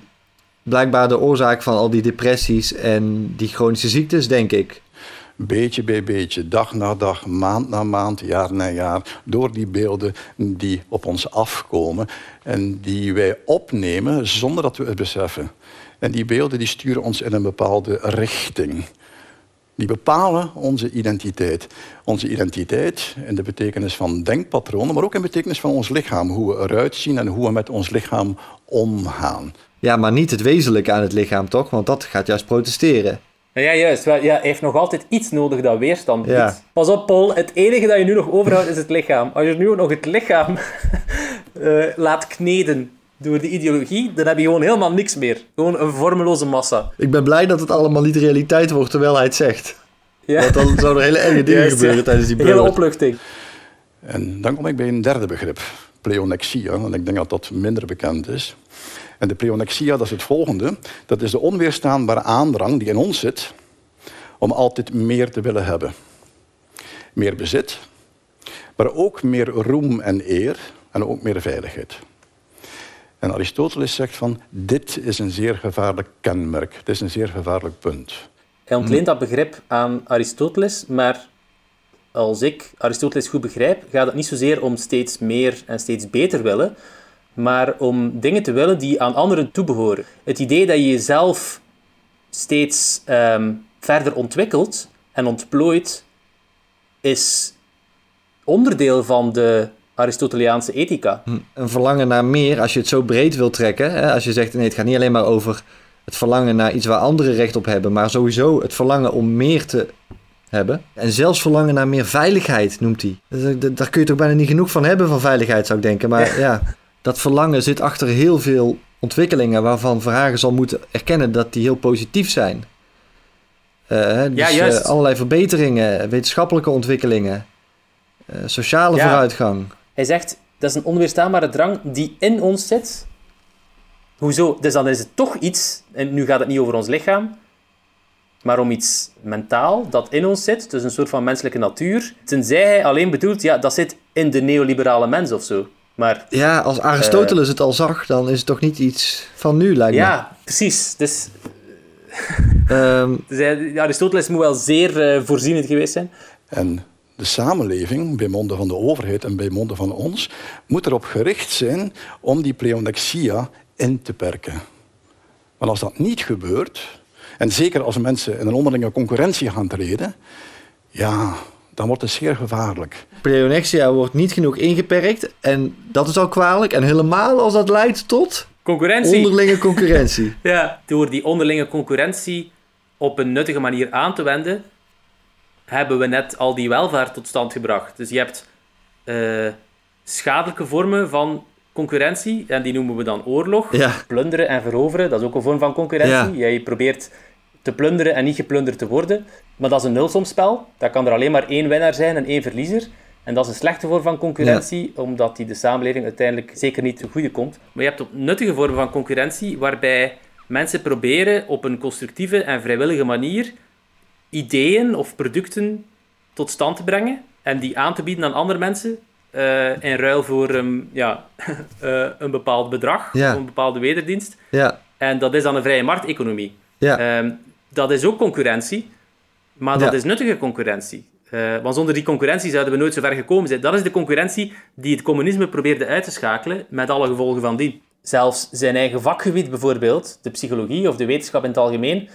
blijkbaar de oorzaak van al die depressies en die chronische ziektes, denk ik.
Beetje bij beetje, dag na dag, maand na maand, jaar na jaar, door die beelden die op ons afkomen en die wij opnemen zonder dat we het beseffen. En die beelden die sturen ons in een bepaalde richting. Die bepalen onze identiteit. Onze identiteit in de betekenis van denkpatronen, maar ook in de betekenis van ons lichaam. Hoe we eruit zien en hoe we met ons lichaam omgaan.
Ja, maar niet het wezenlijke aan het lichaam, toch? Want dat gaat juist protesteren.
Ja, juist. Ja, hij heeft nog altijd iets nodig dat weerstand biedt.
Ja.
Pas op, Paul. Het enige dat je nu nog overhoudt is het lichaam. Als je nu ook nog het lichaam *laughs* eh, laat kneden door de ideologie, dan heb je gewoon helemaal niks meer. Gewoon een vormeloze massa.
Ik ben blij dat het allemaal niet realiteit wordt terwijl hij het zegt.
Ja.
Want dan zouden er hele enge dingen
Juist,
gebeuren
ja.
tijdens die
Een hele opluchting.
En dan kom ik bij een derde begrip, pleonexia. En ik denk dat dat minder bekend is. En de pleonexia, dat is het volgende. Dat is de onweerstaanbare aandrang die in ons zit om altijd meer te willen hebben. Meer bezit, maar ook meer roem en eer en ook meer veiligheid. En Aristoteles zegt van, dit is een zeer gevaarlijk kenmerk. Het is een zeer gevaarlijk punt.
Hij ontleent dat begrip aan Aristoteles, maar als ik Aristoteles goed begrijp, gaat het niet zozeer om steeds meer en steeds beter willen, maar om dingen te willen die aan anderen toebehoren. Het idee dat je jezelf steeds ehm, verder ontwikkelt en ontplooit, is onderdeel van de Aristoteliaanse ethica.
Een verlangen naar meer, als je het zo breed wil trekken. Hè, als je zegt, nee, het gaat niet alleen maar over het verlangen naar iets waar anderen recht op hebben. Maar sowieso het verlangen om meer te hebben. En zelfs verlangen naar meer veiligheid, noemt hij. Daar kun je toch bijna niet genoeg van hebben van veiligheid, zou ik denken. Maar ja, dat verlangen zit achter heel veel ontwikkelingen... waarvan Verhagen zal moeten erkennen dat die heel positief zijn. Hè, dus,
Ja, juist.
eh, allerlei verbeteringen, wetenschappelijke ontwikkelingen... eh, sociale
Ja.
vooruitgang.
Hij zegt, dat is een onweerstaanbare drang die in ons zit. Hoezo? Dus dan is het toch iets, en nu gaat het niet over ons lichaam, maar om iets mentaal dat in ons zit, dus een soort van menselijke natuur. Tenzij hij alleen bedoelt, ja, dat zit in de neoliberale mens of zo. Maar
Ja, als Aristoteles het al zag, dan is het toch niet iets van nu, lijkt me.
ja, precies. Dus eh,
Ehm, *laughs*
Dus Aristoteles moet wel zeer eh, voorzienend geweest zijn.
En de samenleving, bij monden van de overheid en bij monden van ons, moet erop gericht zijn om die pleonexia in te perken. Want als dat niet gebeurt, en zeker als mensen in een onderlinge concurrentie gaan treden, ja, dan wordt het zeer gevaarlijk.
pleonexia wordt niet genoeg ingeperkt en dat is al kwalijk. En helemaal als dat leidt tot
Concurrentie.
onderlinge concurrentie. *laughs*
Ja, door die onderlinge concurrentie op een nuttige manier aan te wenden, hebben we net al die welvaart tot stand gebracht. Dus je hebt eh, schadelijke vormen van concurrentie, en die noemen we dan oorlog.
Ja.
Plunderen en veroveren, dat is ook een vorm van concurrentie. Jij probeert te plunderen en niet geplunderd te worden. Maar dat is een nulsomspel. Daar kan er alleen maar één winnaar zijn en één verliezer. En dat is een slechte vorm van concurrentie, omdat die de samenleving uiteindelijk zeker niet ten goede komt. Maar je hebt ook nuttige vormen van concurrentie, waarbij mensen proberen op een constructieve en vrijwillige manier ideeën of producten tot stand te brengen en die aan te bieden aan andere mensen eh, in ruil voor ehm, ja, *laughs* eh, een bepaald bedrag
Ja.
of een bepaalde wederdienst.
Ja,
En dat is dan een vrije markteconomie.
ja.
Ehm, dat is ook concurrentie, maar dat is nuttige concurrentie. Eh, want zonder die concurrentie zouden we nooit zo ver gekomen zijn. Dat is de concurrentie die het communisme probeerde uit te schakelen, met alle gevolgen van die. Zelfs zijn eigen vakgebied bijvoorbeeld, de psychologie of de wetenschap in het algemeen,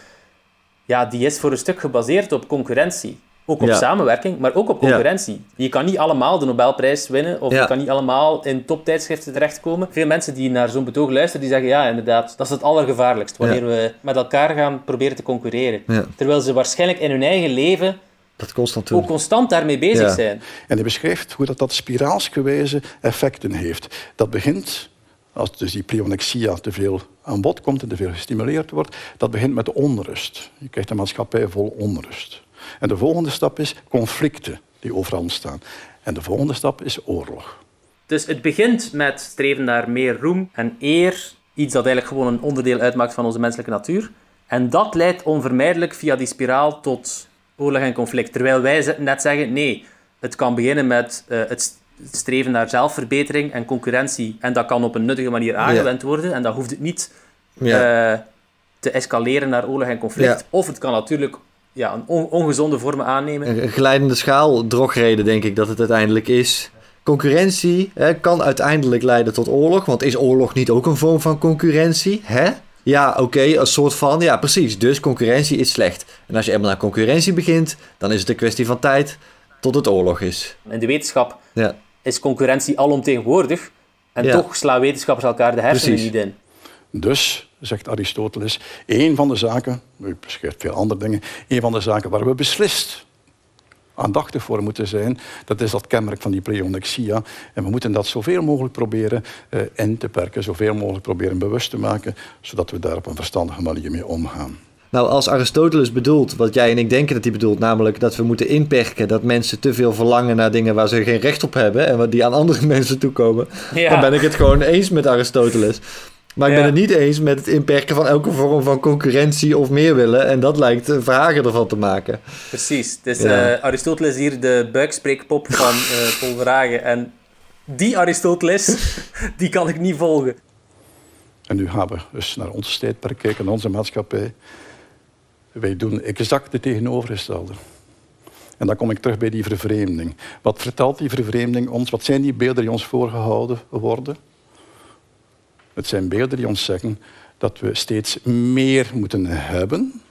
ja, die is voor een stuk gebaseerd op concurrentie. Ook op
Ja.
samenwerking, maar ook op
Ja.
concurrentie. Je kan niet allemaal de Nobelprijs winnen, of
Ja.
je kan niet allemaal in toptijdschriften terechtkomen. Veel mensen die naar zo'n betoog luisteren, die zeggen, ja, inderdaad, dat is het allergevaarlijkst, wanneer we met elkaar gaan proberen te concurreren.
Ja.
Terwijl ze waarschijnlijk in hun eigen leven
Dat constant doen.
ook constant daarmee bezig
Ja.
zijn.
En hij beschrijft hoe dat, dat spiraalsgewijze effecten heeft. Dat begint, als dus die pleonexia te veel aan bod komt en te veel gestimuleerd wordt, dat begint met onrust. Je krijgt een maatschappij vol onrust. En de volgende stap is conflicten die overal ontstaan. En de volgende stap is oorlog.
Dus het begint met streven naar meer roem en eer. Iets dat eigenlijk gewoon een onderdeel uitmaakt van onze menselijke natuur. En dat leidt onvermijdelijk via die spiraal tot oorlog en conflict. Terwijl wij net zeggen, nee, het kan beginnen met st- het streven naar zelfverbetering en concurrentie. En dat kan op een nuttige manier aangewend worden. En dan hoeft het niet
Ja.
eh, te escaleren naar oorlog en conflict.
Ja.
Of het kan natuurlijk ja, een on- ongezonde vormen aannemen.
Een een glijdende schaal, drogreden denk ik dat het uiteindelijk is. Concurrentie hè, kan uiteindelijk leiden tot oorlog, want is oorlog niet ook een vorm van concurrentie? Hè? Ja, oké, een soort van, ja precies. Dus concurrentie is slecht. En als je eenmaal naar concurrentie begint, dan is het een kwestie van tijd tot het oorlog is.
In de wetenschap
Ja,
is concurrentie alomtegenwoordig. En
Ja.
toch slaan wetenschappers elkaar de hersenen
Precies.
niet in.
Dus, zegt Aristoteles, een van de zaken, u beschrijft veel andere dingen, een van de zaken waar we beslist aandachtig voor moeten zijn, dat is dat kenmerk van die pleonexia. En we moeten dat zoveel mogelijk proberen eh, in te perken, zoveel mogelijk proberen bewust te maken, zodat we daar op een verstandige manier mee omgaan.
Nou, als Aristoteles bedoelt, wat jij en ik denken dat hij bedoelt, namelijk dat we moeten inperken dat mensen te veel verlangen naar dingen waar ze geen recht op hebben en wat die aan andere *laughs* mensen toekomen,
Ja.
dan ben ik het gewoon eens met Aristoteles. Maar ik ben
Ja.
het niet eens met het inperken van elke vorm van concurrentie of meer willen. En dat lijkt een Verhagen ervan te maken.
Precies. Dus
Ja.
eh, Aristoteles hier de buikspreekpop van *laughs* eh Paul Verhagen. En die Aristoteles, *laughs* die kan ik niet volgen.
En nu gaan we dus naar ons tijdperk kijken, naar onze maatschappij. Wij doen exact het tegenovergestelde. En dan kom ik terug bij die vervreemding. Wat vertelt die vervreemding ons? Wat zijn die beelden die ons voorgehouden worden? Het zijn beelden die ons zeggen dat we steeds meer moeten hebben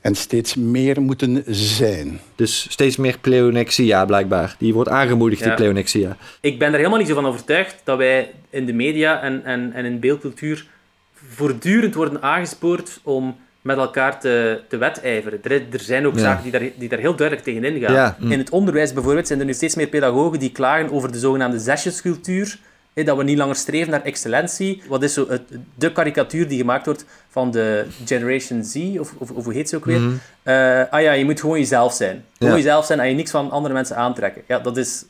en steeds meer moeten zijn.
Dus steeds meer pleonexia blijkbaar. Die wordt aangemoedigd, die pleonexia.
Ik ben er helemaal niet zo van overtuigd dat wij in de media en, en, en in beeldcultuur voortdurend worden aangespoord om met elkaar te, te wedijveren. Er, er zijn ook
Ja.
zaken die daar, die daar heel duidelijk tegenin gaan.
Ja, hm.
In het onderwijs bijvoorbeeld zijn er nu steeds meer pedagogen die klagen over de zogenaamde zesjescultuur. Dat we niet langer streven naar excellentie. Wat is zo het, de karikatuur die gemaakt wordt van de Generation Z, of, of, of hoe heet ze ook weer? Eh, ah ja, je moet gewoon jezelf zijn. Gewoon
Ja.
jezelf zijn en je niks van andere mensen aantrekken. Ja, dat is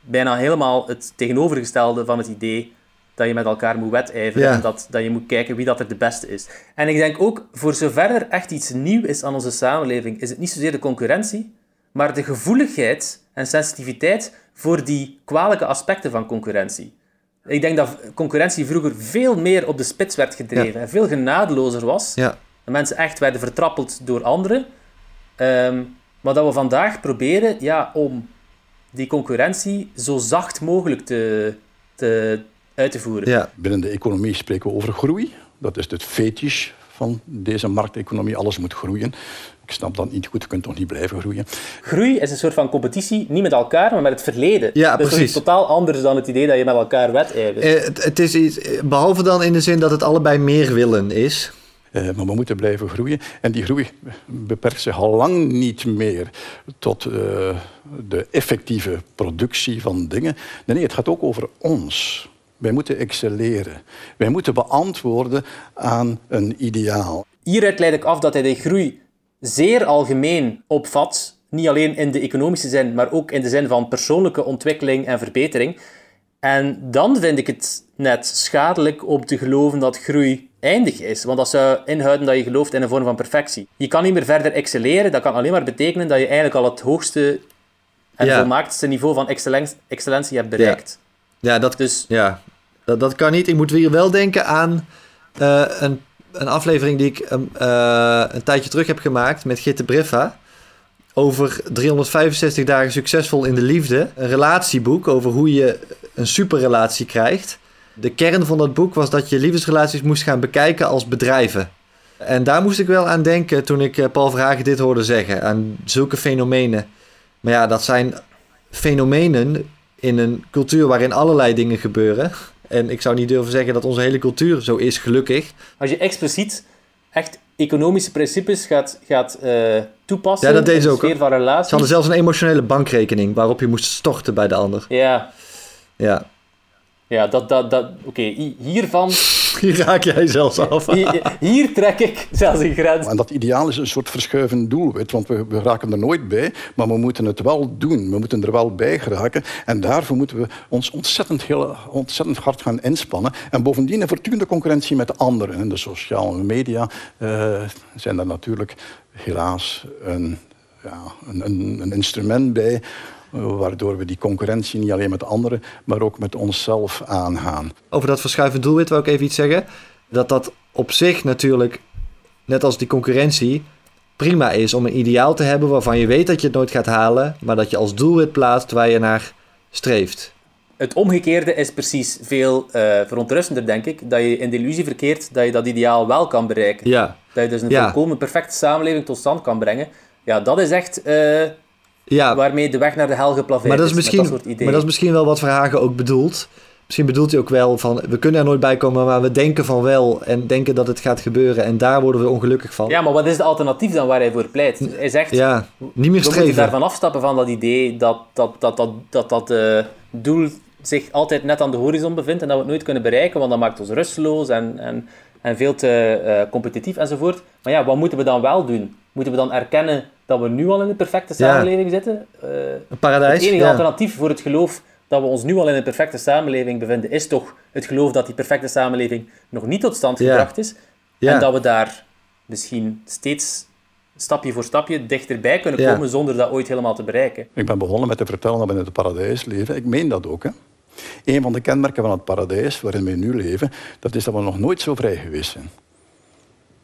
bijna helemaal het tegenovergestelde van het idee dat je met elkaar moet wedijveren en dat, dat je moet kijken wie dat er de beste is. En ik denk ook, voor zover er echt iets nieuw is aan onze samenleving, is het niet zozeer de concurrentie, maar de gevoeligheid en sensitiviteit voor die kwalijke aspecten van concurrentie. Ik denk dat concurrentie vroeger veel meer op de spits werd gedreven en veel genadelozer was
Ja.
Dat mensen echt werden vertrappeld door anderen. Ehm, maar dat we vandaag proberen ja, om die concurrentie zo zacht mogelijk te, te, uit te voeren.
Ja. Binnen de economie spreken we over groei. Dat is het fetisch van deze markteconomie. Alles moet groeien. Ik snap dat niet goed. Je kunt toch niet blijven groeien.
Groei is een soort van competitie, niet met elkaar, maar met het verleden.
Ja,
dat
precies.
is totaal anders dan het idee dat je met elkaar wedijvert.
Eh, het, het is iets, behalve dan in de zin dat het allebei meer willen is.
Uh, maar we moeten blijven groeien. En die groei beperkt zich al lang niet meer tot uh, de effectieve productie van dingen. Nee, nee, het gaat ook over ons. Wij moeten excelleren. Wij moeten beantwoorden aan een ideaal.
Hieruit leid ik af dat hij de groei zeer algemeen opvat. Niet alleen in de economische zin, maar ook in de zin van persoonlijke ontwikkeling en verbetering. En dan vind ik het net schadelijk om te geloven dat groei eindig is. Want dat zou inhouden dat je gelooft in een vorm van perfectie. Je kan niet meer verder excelleren. Dat kan alleen maar betekenen dat je eigenlijk al het hoogste en
Ja.
volmaaktste niveau van excellen- excellentie hebt bereikt.
Ja, dat,
Dus
ja, dat, dat kan niet. Ik moet weer wel denken aan eh, een, een aflevering die ik eh, een tijdje terug heb gemaakt met Gitte Briffa. Over 365 dagen succesvol in de liefde. Een relatieboek over hoe je een superrelatie krijgt. De kern van dat boek was dat je liefdesrelaties moest gaan bekijken als bedrijven. En daar moest ik wel aan denken toen ik eh, Paul Verhagen dit hoorde zeggen. Aan zulke fenomenen. Maar ja, dat zijn fenomenen in een cultuur waarin allerlei dingen gebeuren. En ik zou niet durven zeggen dat onze hele cultuur zo is, gelukkig.
als je expliciet echt economische principes gaat, gaat eh, toepassen
Ja, dat deed ze ook,
sfeer van
Ze
relaties...
hadden zelfs een emotionele bankrekening waarop je moest storten bij de ander.
Ja,
Ja,
ja dat, dat, dat, oké, hi- hiervan... *laughs*
hier raak jij zelfs af.
Hier, hier trek ik zelfs een grens.
En dat ideaal is een soort verschuivend doelwit, want we, we raken er nooit bij, maar we moeten het wel doen. We moeten er wel bij geraken. En daarvoor moeten we ons ontzettend, heel, ontzettend hard gaan inspannen. En bovendien een voortdurende concurrentie met anderen. En de sociale media eh, zijn daar natuurlijk helaas een, ja, een, een, een instrument bij. Waardoor we die concurrentie niet alleen met anderen, maar ook met onszelf aangaan.
Over dat verschuivend doelwit wil ik even iets zeggen. Dat dat op zich natuurlijk, net als die concurrentie, prima is om een ideaal te hebben waarvan je weet dat je het nooit gaat halen, maar dat je als doelwit plaatst waar je naar streeft.
Het omgekeerde is precies veel eh, verontrustender, denk ik. Dat je in de illusie verkeert dat je dat ideaal wel kan bereiken.
Ja,
Dat je dus een
Ja.
volkomen perfecte samenleving tot stand kan brengen. Ja, dat is echt eh,
ja
waarmee de weg naar de hel geplaveerd
maar, dat is misschien,
dat soort
maar dat is misschien wel wat Verhagen ook bedoelt. Misschien bedoelt hij ook wel van, we kunnen er nooit bij komen, maar we denken van wel en denken dat het gaat gebeuren en daar worden we ongelukkig van.
Ja, maar wat is de alternatief dan waar hij voor pleit? Hij zegt,
Ja, niet meer
we moeten
streven.
daarvan afstappen van dat idee dat dat, dat, dat, dat, dat eh, doel zich altijd net aan de horizon bevindt en dat we het nooit kunnen bereiken, want dat maakt ons rusteloos en, en, en veel te eh, competitief enzovoort. Maar ja, wat moeten we dan wel doen? Moeten we dan erkennen dat we nu al in de perfecte
Ja.
samenleving zitten? Eh,
Een paradijs.
Het enige
ja.
alternatief voor het geloof dat we ons nu al in een perfecte samenleving bevinden, is toch het geloof dat die perfecte samenleving nog niet tot stand
Ja.
gebracht is.
Ja.
En dat we daar misschien steeds stapje voor stapje dichterbij kunnen
Ja.
komen zonder dat ooit helemaal te bereiken.
Ik ben begonnen met te vertellen dat we in het paradijs leven. Ik meen dat ook. Hè. Een van de kenmerken van het paradijs waarin we nu leven, dat is dat we nog nooit zo vrij geweest zijn.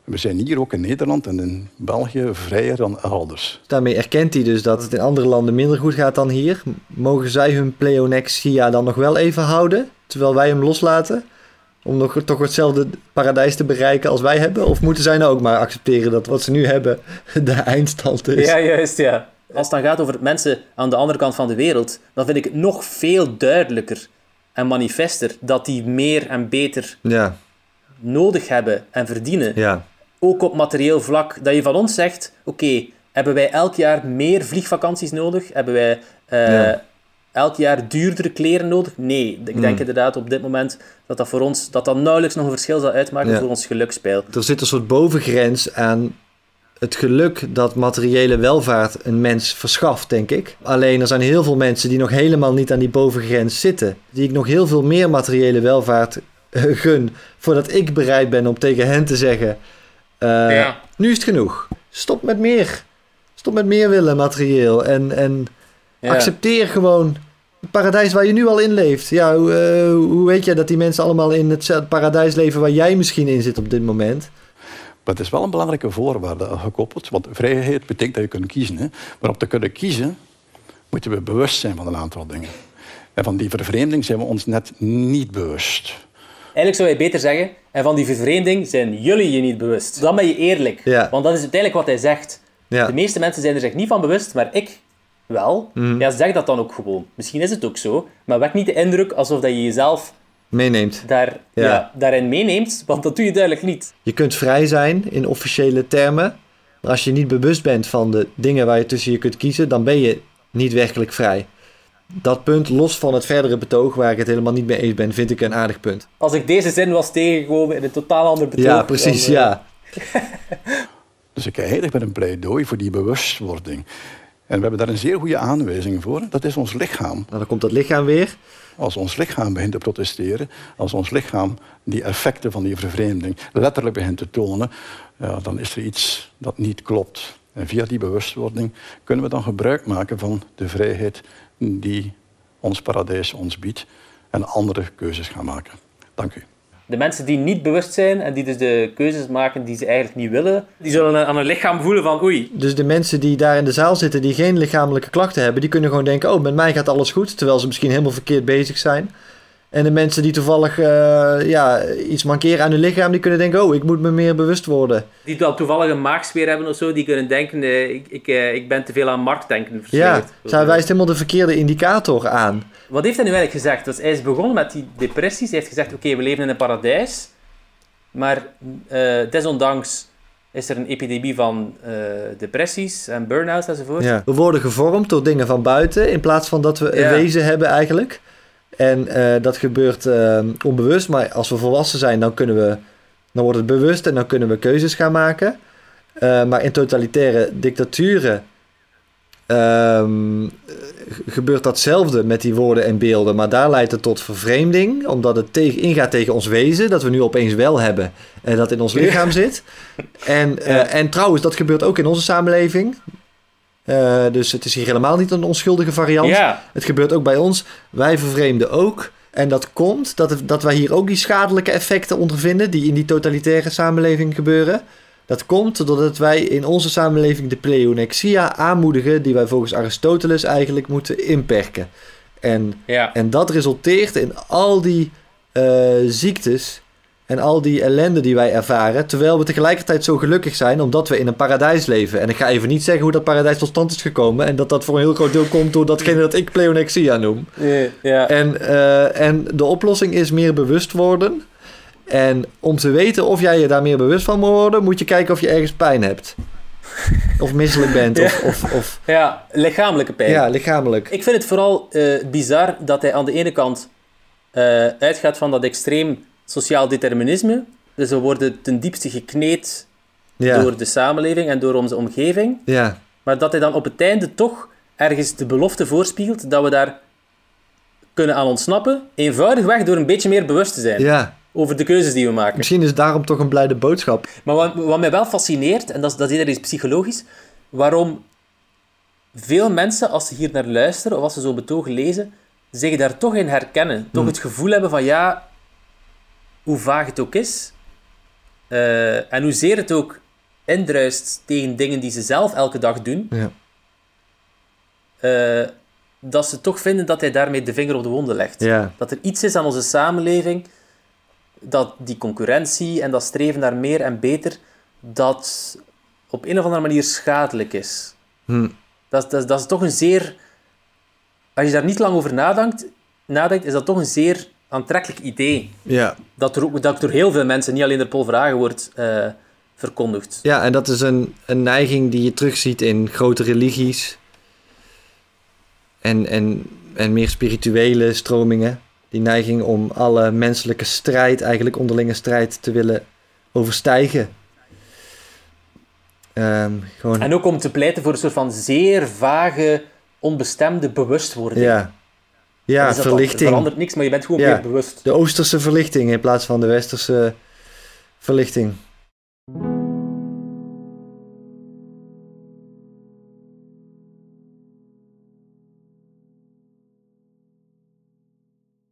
We zijn hier ook in Nederland en in België vrijer dan elders.
Daarmee erkent hij dus dat het in andere landen minder goed gaat dan hier. Mogen zij hun pleonexia dan nog wel even houden, terwijl wij hem loslaten? Om nog toch hetzelfde paradijs te bereiken als wij hebben? Of moeten zij nou ook maar accepteren dat wat ze nu hebben *laughs* de eindstand is?
Ja, juist, ja. Als het dan gaat over mensen aan de andere kant van de wereld, dan vind ik het nog veel duidelijker en manifester dat die meer en beter
ja,
nodig hebben en verdienen.
ja.
Ook op materieel vlak, dat je van ons zegt: oké, hebben wij elk jaar meer vliegvakanties nodig? Hebben wij eh,
Ja.
elk jaar duurdere kleren nodig? Nee, ik denk
Mm.
inderdaad op dit moment dat dat voor ons dat dat nauwelijks nog een verschil zal uitmaken
Ja.
voor ons gelukspeil.
Er zit een soort bovengrens aan het geluk dat materiële welvaart een mens verschaft, denk ik. Alleen er zijn heel veel mensen die nog helemaal niet aan die bovengrens zitten. Die ik nog heel veel meer materiële welvaart eh, gun. Voordat ik bereid ben om tegen hen te zeggen: eh,
Ja.
Nu is het genoeg. Stop met meer. Stop met meer willen, materieel. En, en
Ja.
accepteer gewoon het paradijs waar je nu al in leeft. Ja, hoe, eh, hoe weet jij dat die mensen allemaal in het paradijs leven waar jij misschien in zit op dit moment?
Maar het is wel een belangrijke voorwaarde gekoppeld. Want vrijheid betekent dat je kunt kiezen. Hè. Maar om te kunnen kiezen, moeten we bewust zijn van een aantal dingen. En van die vervreemding zijn we ons net niet bewust.
Eigenlijk zou je beter zeggen, en van die vervreemding zijn jullie je niet bewust. Dan ben je eerlijk.
Ja.
Want dat is uiteindelijk wat hij zegt.
Ja.
De meeste mensen zijn er zich niet van bewust, maar ik wel.
Mhm.
Ja, zeg dat dan ook gewoon. Misschien is het ook zo, maar wek niet de indruk alsof dat je jezelf
Meeneemt.
daar,
Ja.
ja. daarin meeneemt, want dat doe je duidelijk niet.
Je kunt vrij zijn in officiële termen. Maar als je niet bewust bent van de dingen waar je tussen je kunt kiezen, dan ben je niet werkelijk vrij. Dat punt, los van het verdere betoog waar ik het helemaal niet mee eens ben, vind ik een aardig punt.
Als ik deze zin was tegengekomen in een totaal ander betoog...
ja, precies,
dan, eh,
ja. *laughs*
Dus ik eindig met een pleidooi voor die bewustwording. En we hebben daar een zeer goede aanwijzing voor. Dat is ons lichaam.
Nou, dan komt dat lichaam weer.
Als ons lichaam begint te protesteren, als ons lichaam die effecten van die vervreemding letterlijk begint te tonen, ja, dan is er iets dat niet klopt. En via die bewustwording kunnen we dan gebruik maken van de vrijheid die ons paradijs ons biedt en andere keuzes gaan maken. Dank u.
De mensen die niet bewust zijn en die dus de keuzes maken die ze eigenlijk niet willen, die zullen aan hun lichaam voelen van oei,
Dus de mensen die daar in de zaal zitten, die geen lichamelijke klachten hebben, die kunnen gewoon denken: oh, met mij gaat alles goed. Terwijl ze misschien helemaal verkeerd bezig zijn. En de mensen die toevallig eh, ja, iets mankeren aan hun lichaam, die kunnen denken: oh, ik moet me meer bewust worden.
die wel toevallig een maagsfeer hebben of zo, die kunnen denken, eh, ik, ik, eh, ik ben te veel aan marktdenken
Ja, zij wijst helemaal de verkeerde indicator aan.
Wat heeft hij nu eigenlijk gezegd? Dus hij is begonnen met die depressies. Hij heeft gezegd, oké, we leven in een paradijs. Maar desondanks is er een epidemie van depressies en burn-outs enzovoort.
Ja. We worden gevormd door dingen van buiten in plaats van dat we een wezen hebben eigenlijk. En eh, dat gebeurt eh, onbewust, maar als we volwassen zijn, dan kunnen we, dan wordt het bewust en dan kunnen we keuzes gaan maken. Eh, maar in totalitaire dictaturen ehm, gebeurt datzelfde met die woorden en beelden, maar daar leidt het tot vervreemding, omdat het tegen, ingaat tegen ons wezen, dat we nu opeens wel hebben en dat in ons *laughs* lichaam zit. En, en trouwens, dat gebeurt ook in onze samenleving. Eh, dus het is hier helemaal niet een onschuldige variant. Het gebeurt ook bij ons. Wij vervreemden ook. En dat komt dat, het- dat wij hier ook die schadelijke effecten ondervinden die in die totalitaire samenleving gebeuren. Dat komt doordat wij in onze samenleving de pleonexia aanmoedigen die wij volgens Aristoteles eigenlijk moeten inperken. En, en dat resulteert in al die eh, ziektes en al die ellende die wij ervaren, terwijl we tegelijkertijd zo gelukkig zijn omdat we in een paradijs leven. En ik ga even niet zeggen hoe dat paradijs tot stand is gekomen en dat dat voor een heel groot deel komt door datgene dat ik pleonexia noem.
Ja.
En, eh, en de oplossing is meer bewust worden. En om te weten of jij je daar meer bewust van moet worden, moet je kijken of je ergens pijn hebt. *laughs* Of misselijk bent, of, of, of
ja, lichamelijke pijn.
ja, lichamelijk.
Ik vind het vooral eh, bizar dat hij aan de ene kant eh, uitgaat van dat extreem sociaal determinisme. Dus we worden ten diepste gekneed
Ja,
door de samenleving en door onze omgeving.
ja,
Maar dat hij dan op het einde toch ergens de belofte voorspiegelt dat we daar kunnen aan ontsnappen. Eenvoudigweg door een beetje meer bewust te zijn
ja.
over de keuzes die we maken.
Misschien is daarom toch een blijde boodschap.
Maar wat, wat mij wel fascineert, en dat is, dat is iets psychologisch, waarom veel mensen, als ze hier naar luisteren of als ze zo'n betoog lezen, zich daar toch in herkennen. Toch
Hmm.
het gevoel hebben van ja, hoe vaag het ook is, eh, en hoezeer het ook indruist tegen dingen die ze zelf elke dag doen,
Ja.
eh, dat ze toch vinden dat hij daarmee de vinger op de wonden legt.
Ja,
Dat er iets is aan onze samenleving, dat die concurrentie en dat streven naar meer en beter, dat op een of andere manier schadelijk is.
hm.
Dat, is- dat, dat is toch een zeer... Als je daar niet lang over nadenkt, nadenkt, is dat toch een zeer aantrekkelijk idee.
ja.
Dat, er dat door heel veel mensen, niet alleen door Paul Vragen, wordt eh, verkondigd.
ja en dat is een, een neiging die je terugziet in grote religies. En, en, en meer spirituele stromingen. Die neiging om alle menselijke strijd, eigenlijk onderlinge strijd, te willen overstijgen. Ehm, gewoon,
En ook om te pleiten voor een soort van zeer vage, onbestemde bewustwording.
ja, ja
dat-
verlichting.
verandert niks, maar je bent gewoon
Ja.
meer bewust.
De oosterse verlichting in plaats van de westerse verlichting.